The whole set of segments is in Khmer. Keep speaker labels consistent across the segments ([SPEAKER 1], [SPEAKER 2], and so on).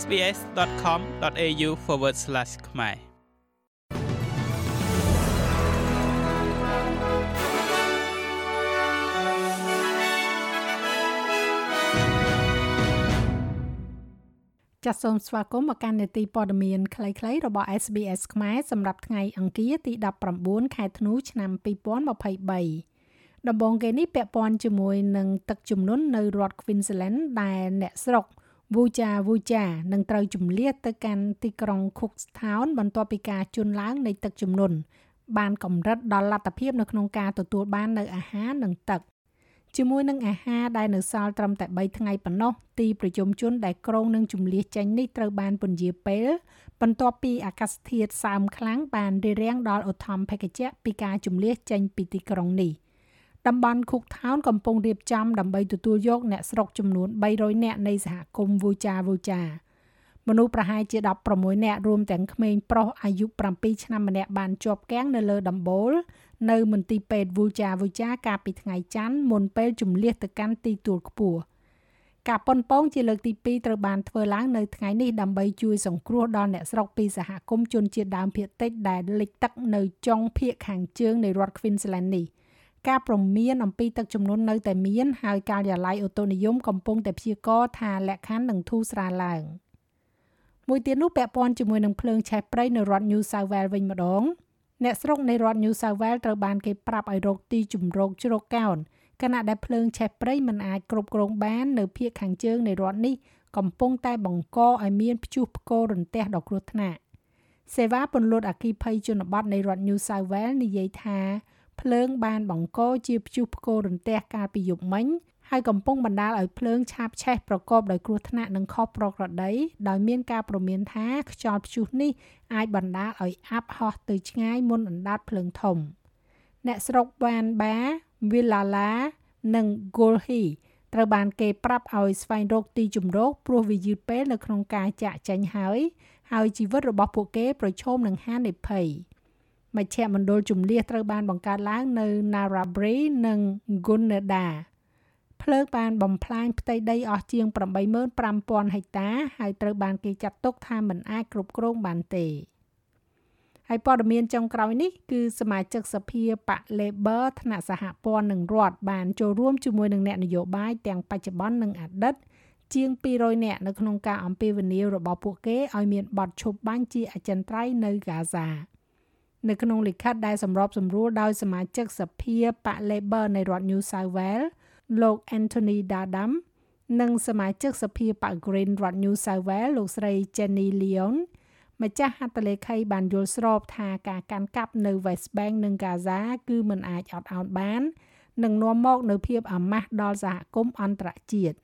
[SPEAKER 1] sbs.com.au/ ខ្មែរចាសសូមស្វាគមន៍មកកាន់នេតិព័ត៌មានខ្លីៗរបស់ SBS ខ្មែរសម្រាប់ថ្ងៃអង្គារទី19ខែធ្នូឆ្នាំ2023ដំបូងគេនេះពាក់ព័ន្ធជាមួយនឹងទឹកជំនន់នៅរដ្ឋ Queensland ដែលអ្នកស្រុក Wuja Wuja នឹងត្រូវជំនះទៅកាន់ទីក្រុង Cookstown បន្ទាប់ពីការជន់ឡើងនៃទឹកជំនន់បានកម្រិតដល់លទ្ធភាពនៅក្នុងការទទួលបាននៅអាហារនិងទឹកជាមួយនឹងអាហារដែលនៅសល់ត្រឹមតែ3ថ្ងៃប៉ុណ្ណោះទីប្រជុំជនដែលក្រុងនឹងជំលះចេញនេះត្រូវបានពន្យាពេលបន្ទាប់ពីអាកាសធាតុសើមខ្លាំងបានរារាំងដល់ឧទ្ធម្ភាគចក្រពីការជំលះចេញពីទីក្រុងនេះ តំបន់ Cooktown កំពុងរៀបចំដើម្បីទទួលយកអ្នកស្រុកចំនួន300នាក់នៃសហគមន៍ Vuja Vuja មនុស្សប្រហែលជា16នាក់រួមទាំងក្មេងប្រុសអាយុ7ឆ្នាំម្នាក់បានជាប់គាំងនៅលើដំបូលនៅមន្ទីរពេទ្យ Vuja Vuja កាលពីថ្ងៃច័ន្ទមុនពេលជំលះទៅកាន់ទីទួលខ្ពស់ការប៉ុនប៉ងជាលើកទី2ត្រូវបានធ្វើឡើងនៅថ្ងៃនេះដើម្បីជួយសង្គ្រោះដល់អ្នកស្រុកពីសហគមន៍ជនជាតិដើមភាគតិចដែលលិចទឹកនៅចុងភាគខាងជើងនៃរដ្ឋ Queensland នេះ ការព្រមានអំពីទឹកជំនន់នៅតែមានហើយការិយាល័យអូតូនិយមកំពុងតែព្យាករណ៍ថាលក្ខខណ្ឌនឹងធូរស្រាលឡើងមួយទៀតនោះពាក់ព័ន្ធជាមួយនឹងភ្លើងឆេះព្រៃនៅរដ្ឋ New South Wales វិញម្ដងអ្នកស្រុកនៃរដ្ឋ New South Wales ត្រូវបានគេប្រាប់ឲ្យរកទីជម្រកជ្រកកោនខណៈដែលភ្លើងឆេះព្រៃមិនអាចគ្រប់គ្រងបាននៅភាគខាងជើងនៃរដ្ឋនេះកំពុងតែបង្កឲ្យមានព្យុះផ្គររន្ទះដ៏គ្រោះថ្នាក់សេវាពន្លត់អគិភ័យជនបទនៃរដ្ឋ New South Wales និយាយថា ភ្លើងបានបង្កជាព្យុះផ្គររន្ទះកាលពីយប់មិញហើយកំពុងបណ្ដាលឲ្យភ្លើងឆាបឆេះប្រកបដោយគ្រោះថ្នាក់និងខុសប្រក្រតីដោយមានការព្រមានថាខ្យល់ព្យុះនេះអាចបណ្ដាលឲ្យអាប់ហោះទៅឆ្ងាយមុនអណ្ដាតភ្លើងធំ អ្នកស្រុកវ៉ានបាវីឡាឡានិងហ្គូលហ៊ីត្រូវបានគេប្រាប់ឲ្យស្វែងរកទីជម្រកព្រោះវាយឺតពេលនៅក្នុងការចាក់ចេញហើយ ហើយជីវិតរបស់ពួកគេប្រឈមនឹងហានិភ័យ មជ្ឈមណ្ឌលជំនះត្រូវបានបង្កើតឡើងនៅ Narrabri និង Gunnedah ភ្លើងបានបំផ្លាញផ្ទៃដីអស់ជាង85,000ហិកតា ហើយត្រូវបានគេចាត់ទុកថាមិនអាចគ្រប់គ្រងបានទេហើយព័ត៌មានចុងក្រោយនេះគឺសមាជិកសភាបក Labor ថ្នាក់សហព័ន្ធនិងរដ្ឋបានចូលរួមជាមួយនឹងអ្នកនយោបាយទាំងបច្ចុប្បន្ននិងអតីតជាង200នាក់នៅក្នុងការអំពាវនាវរបស់ពួកគេឲ្យមានបទឈប់បាញ់ជាអចិន្ត្រៃយ៍នៅហ្គាហ្សា នៅក្នុងលិខិតដែលសម្របសម្រួលដោយសមាជិកសភាបក Labor នៃរដ្ឋ New South Wales លោក Anthony Dadam និងសមាជិកសភាបក Green រដ្ឋ New South Wales លោកស្រី Jenny Leon ម្ចាស់ហត្ថលេខីបានយល់ស្របថាការកាន់កាប់នៅ West Bank និង Gaza គឺមិនអាចអត់ឱនបាននឹងនាំមកនូវភាពអាម៉ាស់ដល់សហគមន៍អន្តរជាតិ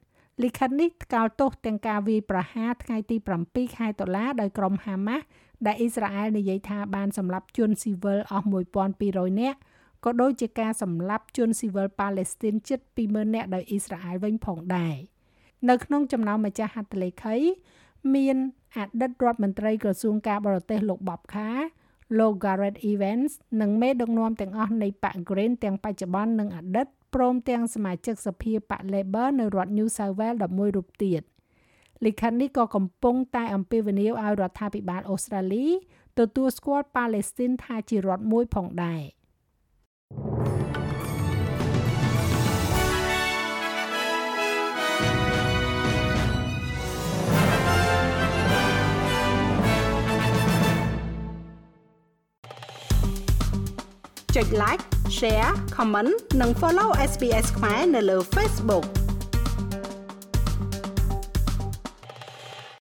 [SPEAKER 1] លិខិតនេះថ្កោលទោសទាំងការវាយប្រហារថ្ងៃទី7ខែតុលាដោយក្រុមហាម៉ាស់ ដែលអ៊ីស្រាអែលនិយាយថាបានសម្លាប់ជនស៊ីវិលអស់1200នាក់ក៏ដូចជាការសម្លាប់ជនស៊ីវិលប៉ាឡេស្ទីនជិត20000នាក់ដោយអ៊ីស្រាអែលវិញផងដែរនៅក្នុងចំណោមម្ចាស់ហត្ថលេខី មានអតីតរដ្ឋមន្ត្រីក្រសួងការបរទេសលោកបបខាលោក Garrett Evans និងមេដឹកនាំទាំងអស់នៃបក Green ទាំងបច្ចុប្បន្ននិងអតីតព្រមទាំងសមាជិកសភាបក Labor នៅរដ្ឋ New South Wales 11រូបទៀត លិខិតនេះក៏កំពុងតែអំពាវនាវឲ្យរដ្ឋាភិបាលអូស្ត្រាលីទទួលស្គាល់ប៉ាឡេស្ទីនថាជារដ្ឋមួយផងដែរ។ចុច like share comment និង follow SBS ខ្មែរនៅលើ Facebook